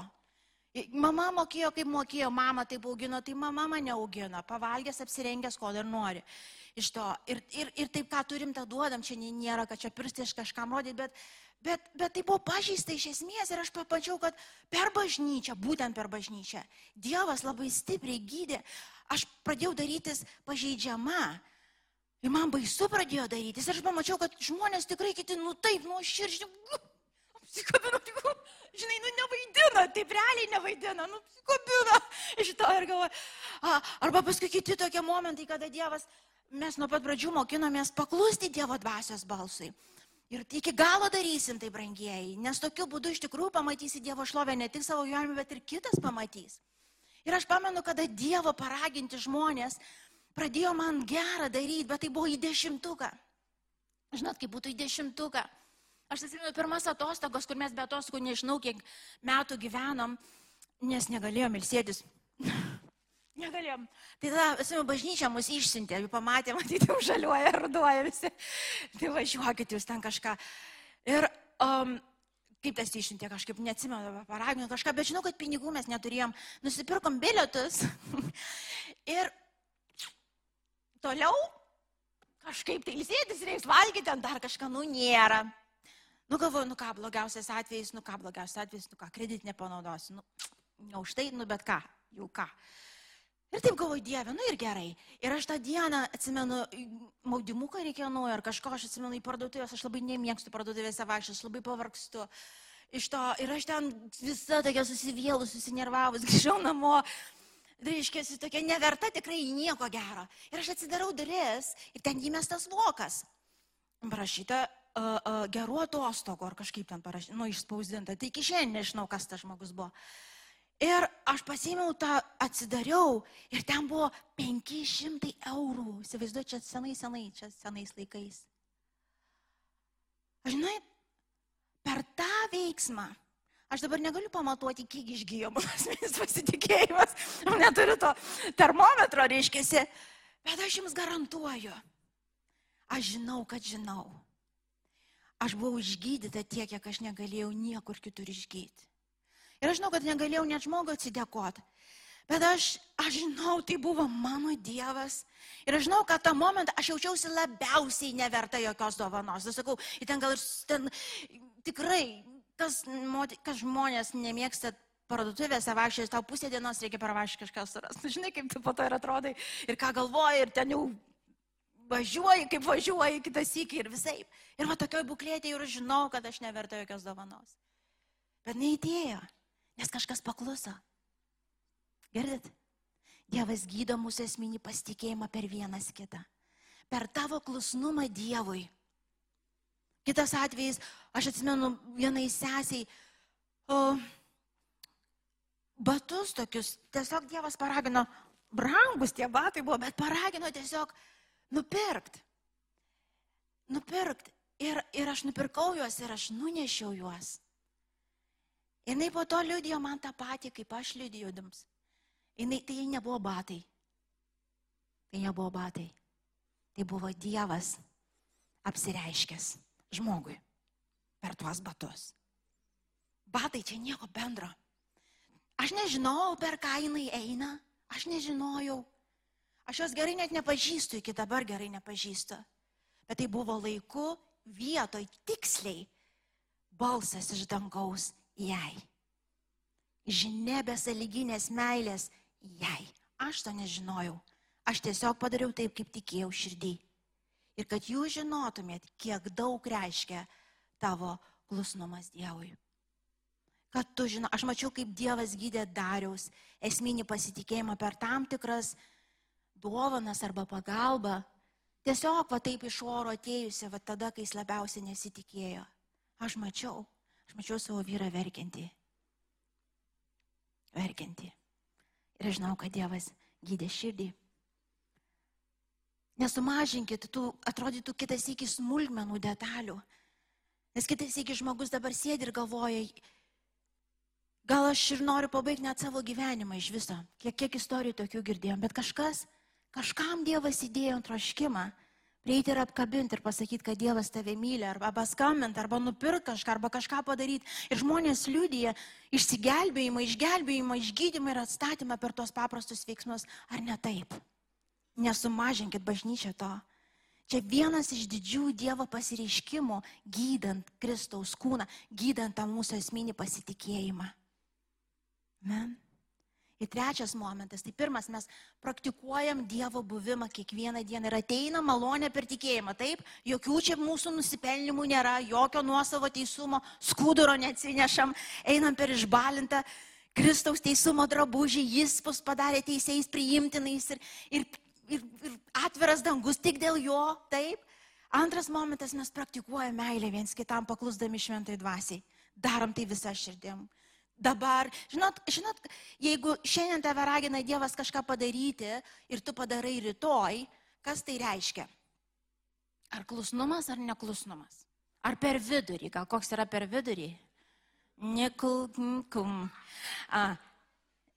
Mama mokėjo, kaip mokėjo, mama taip augino, tai mama mane augino, pavalgęs, apsirengęs, ko dar nori. Iš to. Ir, ir, ir taip, ką turim, tą duodam, čia nėra, kad čia pirsti iš kažkam rodyti, bet, bet, bet tai buvo pažįsta iš esmės ir aš papačiau, kad per bažnyčią, būtent per bažnyčią, Dievas labai stipriai gydė. Aš pradėjau darytis pažeidžiama. Ir man baisu pradėjo darytis. Ir aš pamačiau, kad žmonės tikrai kiti, nu taip, nu širdžiai, apsikabino, tik, žinai, nu nevaidina, taip realiai nevaidina, nu apsikabino iš to ir galvoju. Arba paskui kiti tokie momentai, kada Dievas, mes nuo pat pradžių mokinomės paklusti Dievo dvasios balsui. Ir iki galo darysim tai, brangieji, nes tokiu būdu iš tikrųjų pamatysi Dievo šlovę ne tik savo gyvenime, bet ir kitas pamatys. Ir aš pamenu, kada Dievo paraginti žmonės pradėjo man gerą daryti, bet tai buvo į dešimtuką. Žinot, kaip būtų į dešimtuką. Aš atsimenu pirmas atostogos, kur mes be atostogų nežinau, kiek metų gyvenom, nes negalėjom ilsėtis. negalėjom. Tai tada, atsimenu, bažnyčia mus išsintė, jau pamatė, matyti, jau žaliuoja, ruduoja visi. Tai važiuokit jūs ten kažką. Ir um, kaip tas išsintė, kažkaip neatsimenu, paragino kažką, bet žinau, kad pinigų mes neturėjom. Nusipirkom bilietus. ir toliau kažkaip tai ilsėtis, reiks valgyti, ten dar kažką, nu nėra. Nu galvoju, nu ką, blogiausias atvejis, nu ką, blogiausias atvejis, nu ką, kreditinė panaudosiu. Nu, ne už tai, nu bet ką, jau ką. Ir taip galvoju, Dieve, nu ir gerai. Ir aš tą dieną, atsimenu, maudimuką reikėjo nuo ir kažko, aš atsimenu į parduotuvės, aš labai nemėgstu parduotuvėse vaikščioti, aš labai pavargstu iš to. Ir aš ten visa tokia susivėlus, susinervavus, grįžau namo. Reiškia, tokia neverta tikrai nieko gero. Ir aš atsidarau duris ir ten įmestas vokas. Parašyta uh, uh, gerų atostogų ar kažkaip ten parašyta, nu, išspausdinta. Tai iki šiandien nežinau, kas tas žmogus buvo. Ir aš pasėmiau tą, atsidariau ir ten buvo 500 eurų. Įsivaizduoju, čia senai, senai, čia senais laikais. Žinai, per tą veiksmą Aš dabar negaliu pamatuoti, kiek išgyjo mano asmeninis pasitikėjimas. Neturiu to termometro, reiškia, bet aš jums garantuoju. Aš žinau, kad žinau. Aš buvau išgydyta tiek, kiek aš negalėjau niekur kitur išgydyti. Ir aš žinau, kad negalėjau net žmogui atsidėkoti. Bet aš, aš žinau, tai buvo mano Dievas. Ir aš žinau, kad tą momentą aš jaučiausi labiausiai neverta jokios dovanos. Aš sakau, ten gal ir ten tikrai, kas, kas žmonės nemėgsta parduotuvėse vaikščiai, tau pusę dienos reikia parvažiuoti kažką surasti. Žinai, kaip tu po to ir atrodai ir ką galvoji ir ten jau važiuoji, kaip važiuoji kitas įkį ir visai. Ir va tokioj būklėtė ir žinau, kad aš neverta jokios dovanos. Bet neįdėjo, nes kažkas pakluso. Girdit? Dievas gydo mūsų esminį pasitikėjimą per vienas kitą. Per tavo klusnumą Dievui. Kitas atvejis, aš atsimenu vienai sesiai, o, batus tokius, tiesiog Dievas paragino, brangus tie batai buvo, bet paragino tiesiog nupirkt. Nupirkt. Ir, ir aš nupirkau juos ir aš nunešiau juos. Ir jinai po to liudijo man tą patį, kaip aš liudijau jums. Jinai, tai nebuvo batai. Tai nebuvo batai. Tai buvo Dievas apsireiškęs žmogui per tuos batus. Batai čia nieko bendro. Aš nežinojau, per ką jinai eina, aš nežinojau. Aš jos gerai net nepažįstu, iki dabar gerai nepažįstu. Bet tai buvo laiku, vietoj, tiksliai balsas iš dangaus jai. Žinia besaliginės meilės jai. Aš to nežinojau. Aš tiesiog padariau taip, kaip tikėjau širdį. Ir kad jūs žinotumėt, kiek daug reiškia tavo klusnumas Dievui. Kad tu žinai, aš mačiau, kaip Dievas gydė Dariaus esminį pasitikėjimą per tam tikras dovanas arba pagalbą. Tiesiog va taip iš oro atėjusi, va tada, kai jis labiausiai nesitikėjo. Aš mačiau, aš mačiau savo vyrą verkiantį. Verkiantį. Ir aš žinau, kad Dievas gydė širdį. Nesumažinkit tų, atrodytų kitas iki smulkmenų detalių. Nes kitas iki žmogus dabar sėdi ir galvoja, gal aš ir noriu pabaigti net savo gyvenimą iš viso. Kiek, kiek istorijų tokių girdėjom, bet kažkas, kažkam Dievas įdėjo troškimą prieiti ir apkabinti ir pasakyti, kad Dievas tave myli, arba paskambinti, arba nupirkti kažką, arba kažką padaryti. Ir žmonės liūdija išsigelbėjimą, išgelbėjimą, išgydymą ir atstatymą per tuos paprastus veiksmus. Ar ne taip? Nesumažinkit bažnyčio to. Čia vienas iš didžių Dievo pasireiškimų, gydant Kristaus kūną, gydant tą mūsų esminį pasitikėjimą. Men. Ir trečias momentas, tai pirmas, mes praktikuojam Dievo buvimą kiekvieną dieną ir ateina malonė per tikėjimą. Taip, jokių čia mūsų nusipelnimų nėra, jokio nuosavo teisumo, skuduro neatsinešam, einam per išbalintą Kristaus teisumo drabužį, jis mus padarė teisėjais priimtinais ir, ir ir, ir atviras dangus tik dėl jo, taip. Antras momentas, mes praktikuojame meilę viens kitam, paklusdami šventai dvasiai. Darom tai visą širdim. Dabar, žinot, žinot, jeigu šiandien tave ragina Dievas kažką padaryti ir tu padarai rytoj, kas tai reiškia? Ar klusnumas ar neklusnumas? Ar per vidurį? Gal koks yra per vidurį? Nekulkum.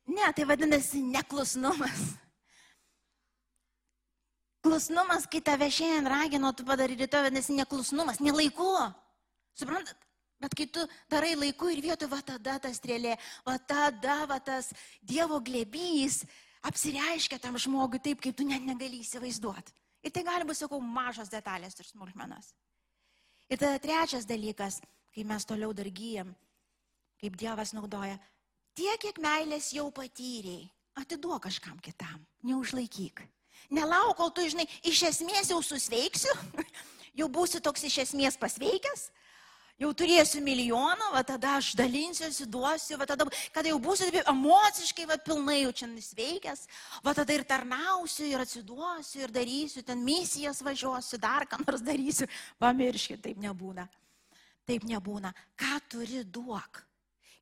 Ne, tai vadinasi neklusnumas. Klusnumas, kai tave šiandien ragino, tu padarai rytoj, vadinasi neklusnumas, nelaiku. Suprantat? Bet kai tu darai laiku ir vietoj, va tada ta strėlė, va tada va tas Dievo glėbys apsireiškia tam žmogui taip, kaip tu net negali įsivaizduoti. Ir tai gali būti, sakau, mažos detalės ir smulkmenas. Ir tada trečias dalykas, kai mes toliau dar gyjam, kaip Dievas naudoja, tiek, kiek meilės jau patyrėjai, atiduok kažkam kitam, neužlaikyk. Nelauk, kol tu, žinai, iš esmės jau susveiksiu, jau būsiu toks iš esmės pasveikęs, jau turėsiu milijoną, va tada aš dalinsiuosi, duosiu, va tada, kada jau būsiu emociškai, va pilnai jau čia nusveikęs, va tada ir tarnausiu, ir atsiduosiu, ir darysiu, ten misijas važiuosiu, dar ką nors darysiu. Pamirškit, taip nebūna. Taip nebūna. Ką turi duok?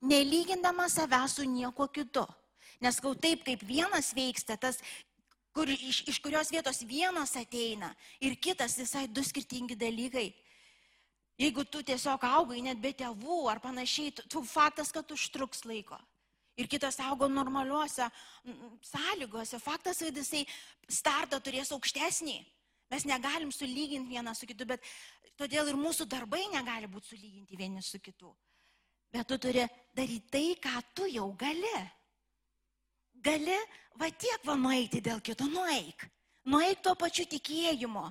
Nelygindama savęs su nieko kitu. Nes kau taip, kaip vienas veiksta, tas kur, iš, iš kurios vietos vienas ateina ir kitas visai du skirtingi dalykai. Jeigu tu tiesiog augai net be tėvų ar panašiai, tu, tu faktas, kad užtruks laiko. Ir kitas augo normaliuose sąlygose. Faktas, kad jisai startą turės aukštesnį. Mes negalim sulyginti vieną su kitu, bet todėl ir mūsų darbai negali būti sulyginti vieni su kitu. Bet tu turi daryti tai, ką tu jau gali gali va tiek va nueiti dėl kito, nueik. Nueik tuo pačiu tikėjimu,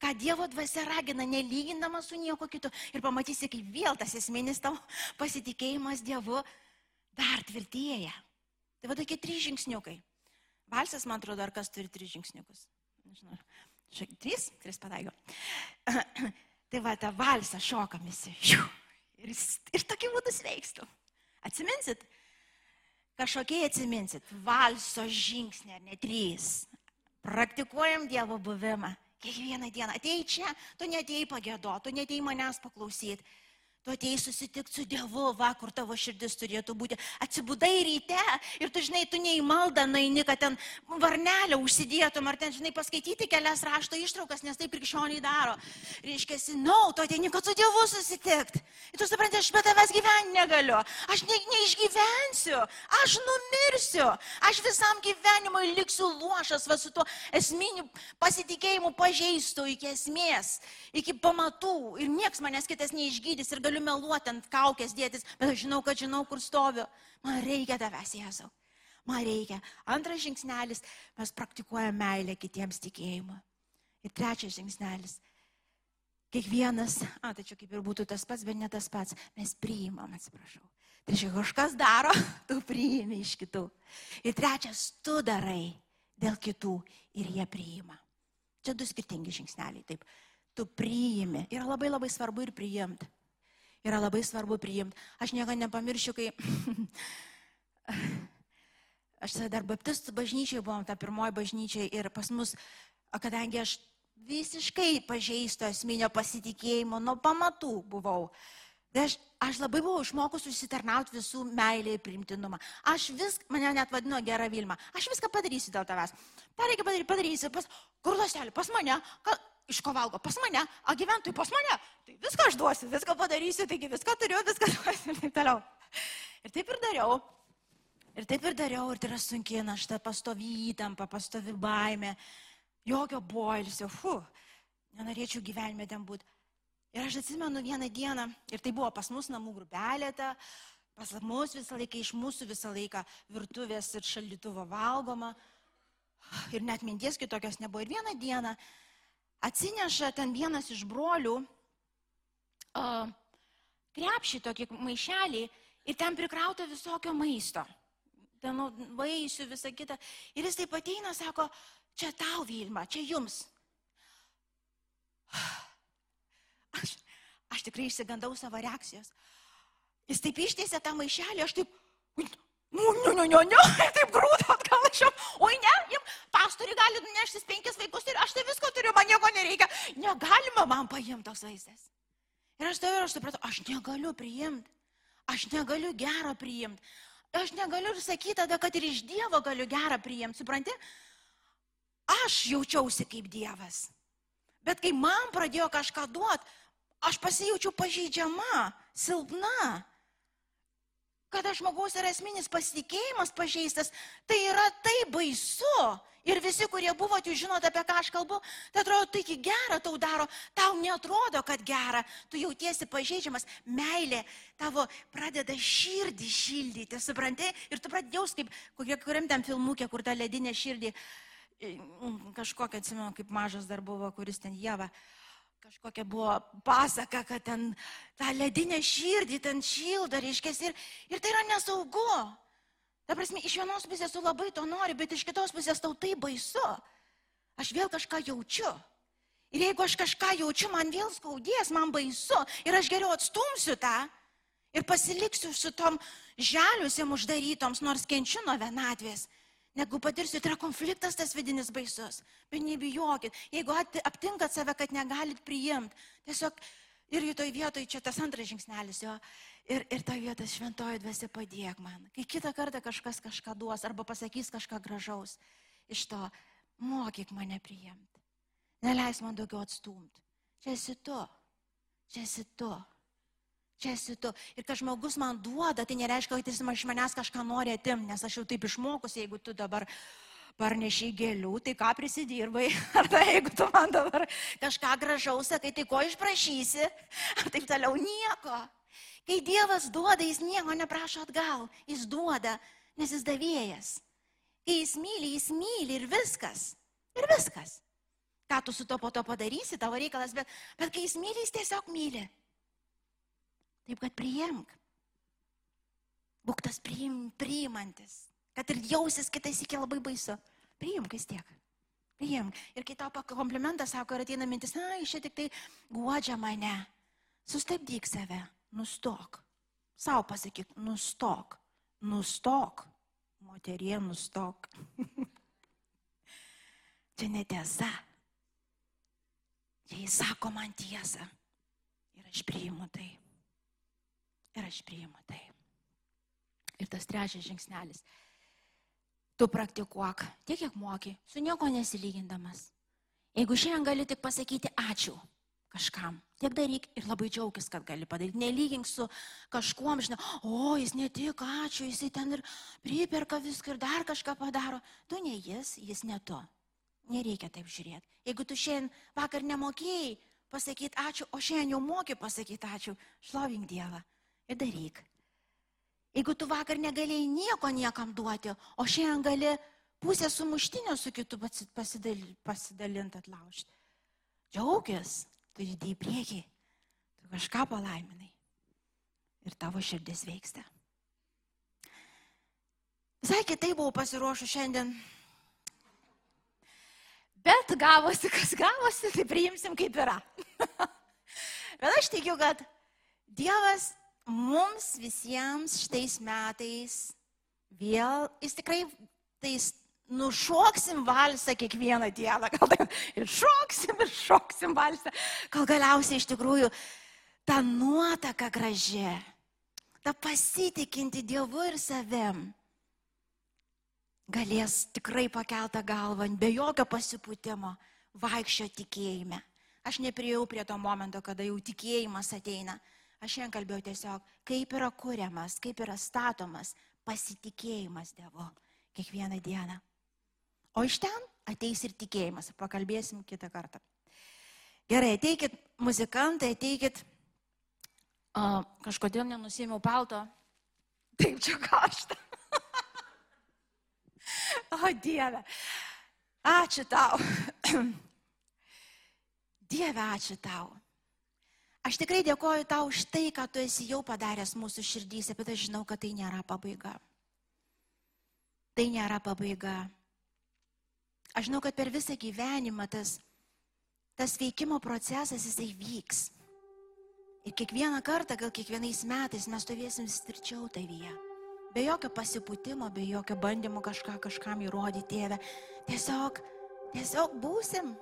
ką Dievo dvasia ragina, nelygindama su nieko kitu. Ir pamatysi, kaip vėl tas esminis tavo pasitikėjimas Dievu dar tvirtėja. Tai va tokie trys žingsniukai. Valsas, man atrodo, ar kas turi tris žingsniukus. Nežinau. Šiek, trys, tris pataigo. tai va, tą valsą šokam visi. Ir, ir tokiu būdu sveikstų. Atsiminsit, kažkokiai atsiminsit, valso žingsnė, ne trys. Praktikuojam Dievo buvimą. Kiekvieną dieną. Atei čia, tu netėjai pagėdo, tu netėjai manęs paklausyti. Tu atei susitikti su Dievu, va, kur tavo širdis turėtų būti. Atsibudai ryte ir tu žinai, tu neįmalda, naini, kad ten varnelę užsidėtum, ar ten, žinai, paskaityti kelias rašto ištraukas, nes taip krikščioniai daro. Reiškia, no, tu ateini, kad su Dievu susitikti. Ir tu supranti, aš be tavęs gyventi negaliu. Aš ne, neišgyvensiu, aš numirsiu. Aš visam gyvenimui liksiu luošas, va su tuo esminiu pasitikėjimu pažeistu iki esmės, iki pamatų. Ir nieks manęs kitas neišgydys. Ir galiu meluoti ant kaukės dėtis, bet aš žinau, kad žinau, kur stoviu. Man reikia tavęs, Jėzau. Man reikia. Antras žingsnelis, mes praktikuojame meilę kitiems tikėjimu. Ir trečias žingsnelis. Kiekvienas, a, čia kaip ir būtų tas pats, bet ne tas pats, mes priimam, atsiprašau. Tai čia kažkas daro, tu priimi iš kitų. Ir trečias, tu darai dėl kitų ir jie priima. Čia du skirtingi žingsneliai, taip. Tu priimi. Yra labai labai svarbu ir priimti yra labai svarbu priimti. Aš nieko nepamiršiu, kai aš dar baptistų bažnyčiai buvom, ta pirmoji bažnyčia ir pas mus, kadangi aš visiškai pažeisto esminio pasitikėjimo nuo pamatų buvau. Tai aš, aš labai buvau išmokus užsitarnauti visų meilį ir primtinumą. Aš vis, mane net vadino gera Vilma, aš viską padarysiu dėl tavęs. Ką reikia padaryti, padarysiu. Pas, kur lastelį, pas mane, ka, iš ko valgo? Pas mane, o gyventojai pas mane. Tai viską aš duosiu, viską padarysiu, taigi viską turiu, viską duosiu ir taip toliau. Ir taip ir dariau. Ir taip ir dariau, ir tai yra sunkiai našta, pastovi įtampa, pastovi baime, jokio boilsio, fu, nenorėčiau gyvenime ten būti. Ir aš atsimenu vieną dieną, ir tai buvo pas mus namų grupelė, ta, pas mus visą laiką, iš mūsų visą laiką virtuvės ir šaldytuvo valgoma. Ir net minties kitokios nebuvo. Ir vieną dieną atsineša ten vienas iš brolių uh, krepšį, tokį maišelį ir ten prikrauta visokio maisto. Ten nu, vaisių, visa kita. Ir jis taip ateina, sako, čia tau Vilma, čia jums. Aš, aš tikrai išsigandau savo reakcijos. Jis taip ištiesė tą maišelį, aš taip, nu, nu, nu, nu, nu, taip grūda atgal iš jo. Oi, ne, jam pastoriai gali neštis penkis vaikus ir aš tai visko turiu, man nieko nereikia. Negalima man paimti tos vaizdas. Ir aš tavęs, aš supratau, aš negaliu priimti. Aš negaliu gerą priimti. Aš negaliu ir sakyti tada, kad ir iš Dievo galiu gerą priimti, supranti? Aš jaučiausi kaip Dievas. Bet kai man pradėjo kažką duoti, aš pasijaučiau pažeidžiama, silpna kada žmogaus yra esminis pasitikėjimas pažeistas, tai yra taip baisu. Ir visi, kurie buvot, jūs žinote, apie ką aš kalbu, tai atrodo, tai iki gera tau daro, tau netrodo, kad gera, tu jautiesi pažeidžiamas, meilė tavo pradeda širdį šildyti, supranti? Ir tu pradėjus kaip kuriam ten filmukė, kur ta ledinė širdį, mm, kažkokia, atsimenu, kaip mažas dar buvo, kuris ten Jėva. Uh, kažkokia buvo pasaka, kad ten tą ledinę širdį ten šildo, reiškia, ir, ir tai yra nesaugu. Ta prasme, iš vienos pusės tu labai to nori, bet iš kitos pusės tau tai baisu. Aš vėl kažką jaučiu. Ir jeigu aš kažką jaučiu, man vėl skaudės, man baisu. Ir aš geriau atstumsiu tą ir pasiliksiu su tom žaliusiam uždarytoms, nors kenčiu nuo vienatvės. Negu patirsiu, tai yra konfliktas tas vidinis baisus. Bet nebijokit, jeigu aptinkat save, kad negalit priimti, tiesiog ir toj vietoj, čia tas antras žingsnelis jo, ir, ir toj vietoj šventoji dvasia padėk man. Kai kitą kartą kažkas kažką duos arba pasakys kažką gražaus, iš to mokyk mane priimti. Neleis man daugiau atstumti. Čia esi tu. Čia esi tu čia esi tu. Ir kad žmogus man duoda, tai nereiškia, kad jis iš manęs kažką nori atimti, nes aš jau taip išmokus, jeigu tu dabar parnešiai gėlių, tai ką prisidirbai, arba jeigu tu man dabar kažką gražaus sakai, tai ko išprašysi, ar taip toliau nieko. Kai Dievas duoda, jis nieko neprašo atgal, jis duoda, nes jis davėjas. Kai jis myli, jis myli ir viskas. Ir viskas. Ką tu su to po to padarysi, tavo reikalas, bet, bet kai jis myli, jis tiesiog myli. Taip kad priimk. Būk tas priim, priimantis. Kad ir jausis kitais iki labai baisu. Priimk vis tiek. Priimk. Ir kai tau komplimentą sako ir ateina mintis, na, iš čia tik tai guodžia mane. Sustabdyk save. Nustok. Sau pasakyk, nustok. Nustok. Moterie, nustok. čia netiesa. Jis sako man tiesą. Ir aš priimu tai. Ir aš priimu tai. Ir tas trečias žingsnelis. Tu praktikuok tiek, kiek moki, su nieko nesilygindamas. Jeigu šiandien gali tik pasakyti ačiū kažkam, tiek daryk ir labai džiaugis, kad gali padaryti. Nelygink su kažkuom, žinai, o jis ne tik ačiū, jisai ten ir priperka viską ir dar kažką padaro. Tu ne jis, jis ne tu. Nereikia taip žiūrėti. Jeigu tu šiandien vakar nemokėjai pasakyti ačiū, o šiandien jau moki pasakyti ačiū, šlovink Dievą ir daryk. Jeigu tu vakar negalėjai nieko niekam duoti, o šiandien gali pusę sumuštinio su kitu pasidal, pasidalinti atlaužti. Džiaugis, tu judi į priekį, tu kažką palaiminai ir tavo širdis veiksta. Visai kitai buvau pasiruošus šiandien. Bet gavosi, kas gavosi, tai priimsim kaip yra. Bet aš tikiu, kad Dievas mums visiems šitais metais vėl, jis tikrai tais nušoksim valsą kiekvieną dieną. Gal tai ir šoksim, ir šoksim valsą. Gal galiausiai iš tikrųjų ta nuotaka graži, ta pasitikinti Dievu ir savim galės tikrai pakeltą galvą, be jokio pasipūtimo, vaikščio tikėjime. Aš nepriejau prie to momento, kada jau tikėjimas ateina. Aš šiandien kalbėjau tiesiog, kaip yra kuriamas, kaip yra statomas pasitikėjimas Dievu kiekvieną dieną. O iš ten ateis ir tikėjimas. Pakalbėsim kitą kartą. Gerai, ateikit muzikantai, ateikit. O, kažkodėl nenusėmiau palto. Taip čia karšta. o Dieve. Ačiū tau. Dieve, ačiū tau. Aš tikrai dėkoju tau už tai, ką tu esi jau padaręs mūsų širdyse, bet aš žinau, kad tai nėra pabaiga. Tai nėra pabaiga. Aš žinau, kad per visą gyvenimą tas, tas veikimo procesas jisai vyks. Ir kiekvieną kartą, gal kiekvienais metais mes stovėsim stirčiau tavyje. Be jokio pasipūtimo, be jokio bandymo kažką kažkam įrodyti, tėvę. Tiesiog, tiesiog būsim,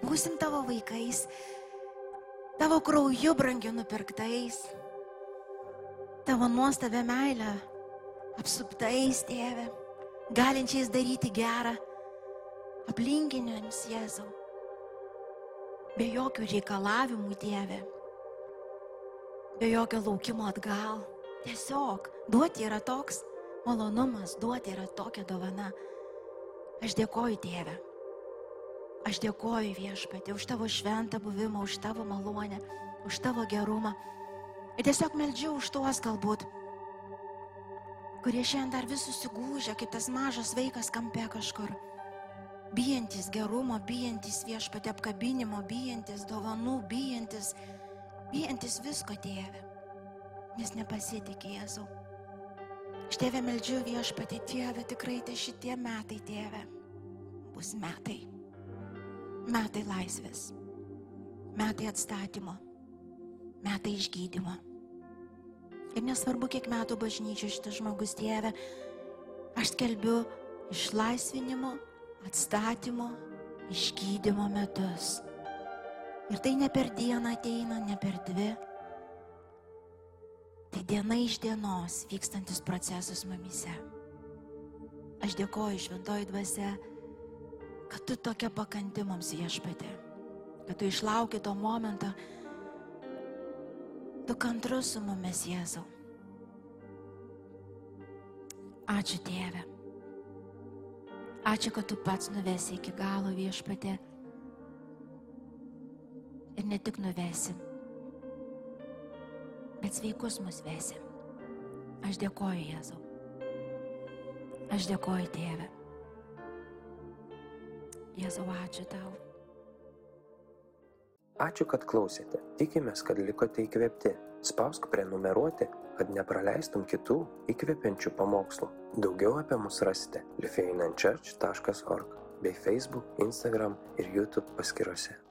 būsim tavo vaikais, tavo krauju brangiu nupirktais, tavo nuostabę meilę apsuptais, tėvė, galinčiais daryti gerą aplinkiniams Jėzau. Be jokių reikalavimų, Dieve. Be jokio laukimo atgal. Tiesiog duoti yra toks malonumas, duoti yra tokia dovana. Aš dėkoju, Dieve. Aš dėkoju viešpatė už tavo šventą buvimą, už tavo malonę, už tavo gerumą. Ir tiesiog meldžiu už tuos galbūt, kurie šiandien dar vis susigūžia, kaip tas mažas vaikas kampe kažkur bijantis gerumo, bijantis viešpatė apkabinimo, bijantis dovanų, bijantis, bijantis visko tėvė, nes nepasitikė Jėzau. Aš tėvę meldžiu viešpatė tėvę, tikrai tai šitie metai tėvė bus metai. Metai laisvės, metai atstatymo, metai išgydymo. Ir nesvarbu, kiek metų bažnyčio šitas žmogus tėvė, aš skelbiu išlaisvinimo atstatymo, išgydymo metus. Ir tai ne per dieną ateina, ne per dvi. Tai diena iš dienos vykstantis procesas mumise. Aš dėkoju šventoji dvasia, kad tu tokia pakanti mums viešpatė, kad tu išlauki to momento, tu kantrus su mumis Jėzau. Ačiū Tėve. Ačiū, kad tu pats nuvesi iki galo viešpatė. Ir ne tik nuvesim, bet sveikus mus vesim. Aš dėkoju Jėzau. Aš dėkoju Tėvę. Jėzau, ačiū tau. Ačiū, kad klausėte. Tikimės, kad likote įkvėpti. Spausk prenumeruoti, kad nepraleistum kitų įkvepiančių pamokslų. Daugiau apie mus rasite lifeinanchurch.org bei Facebook, Instagram ir YouTube paskyrose.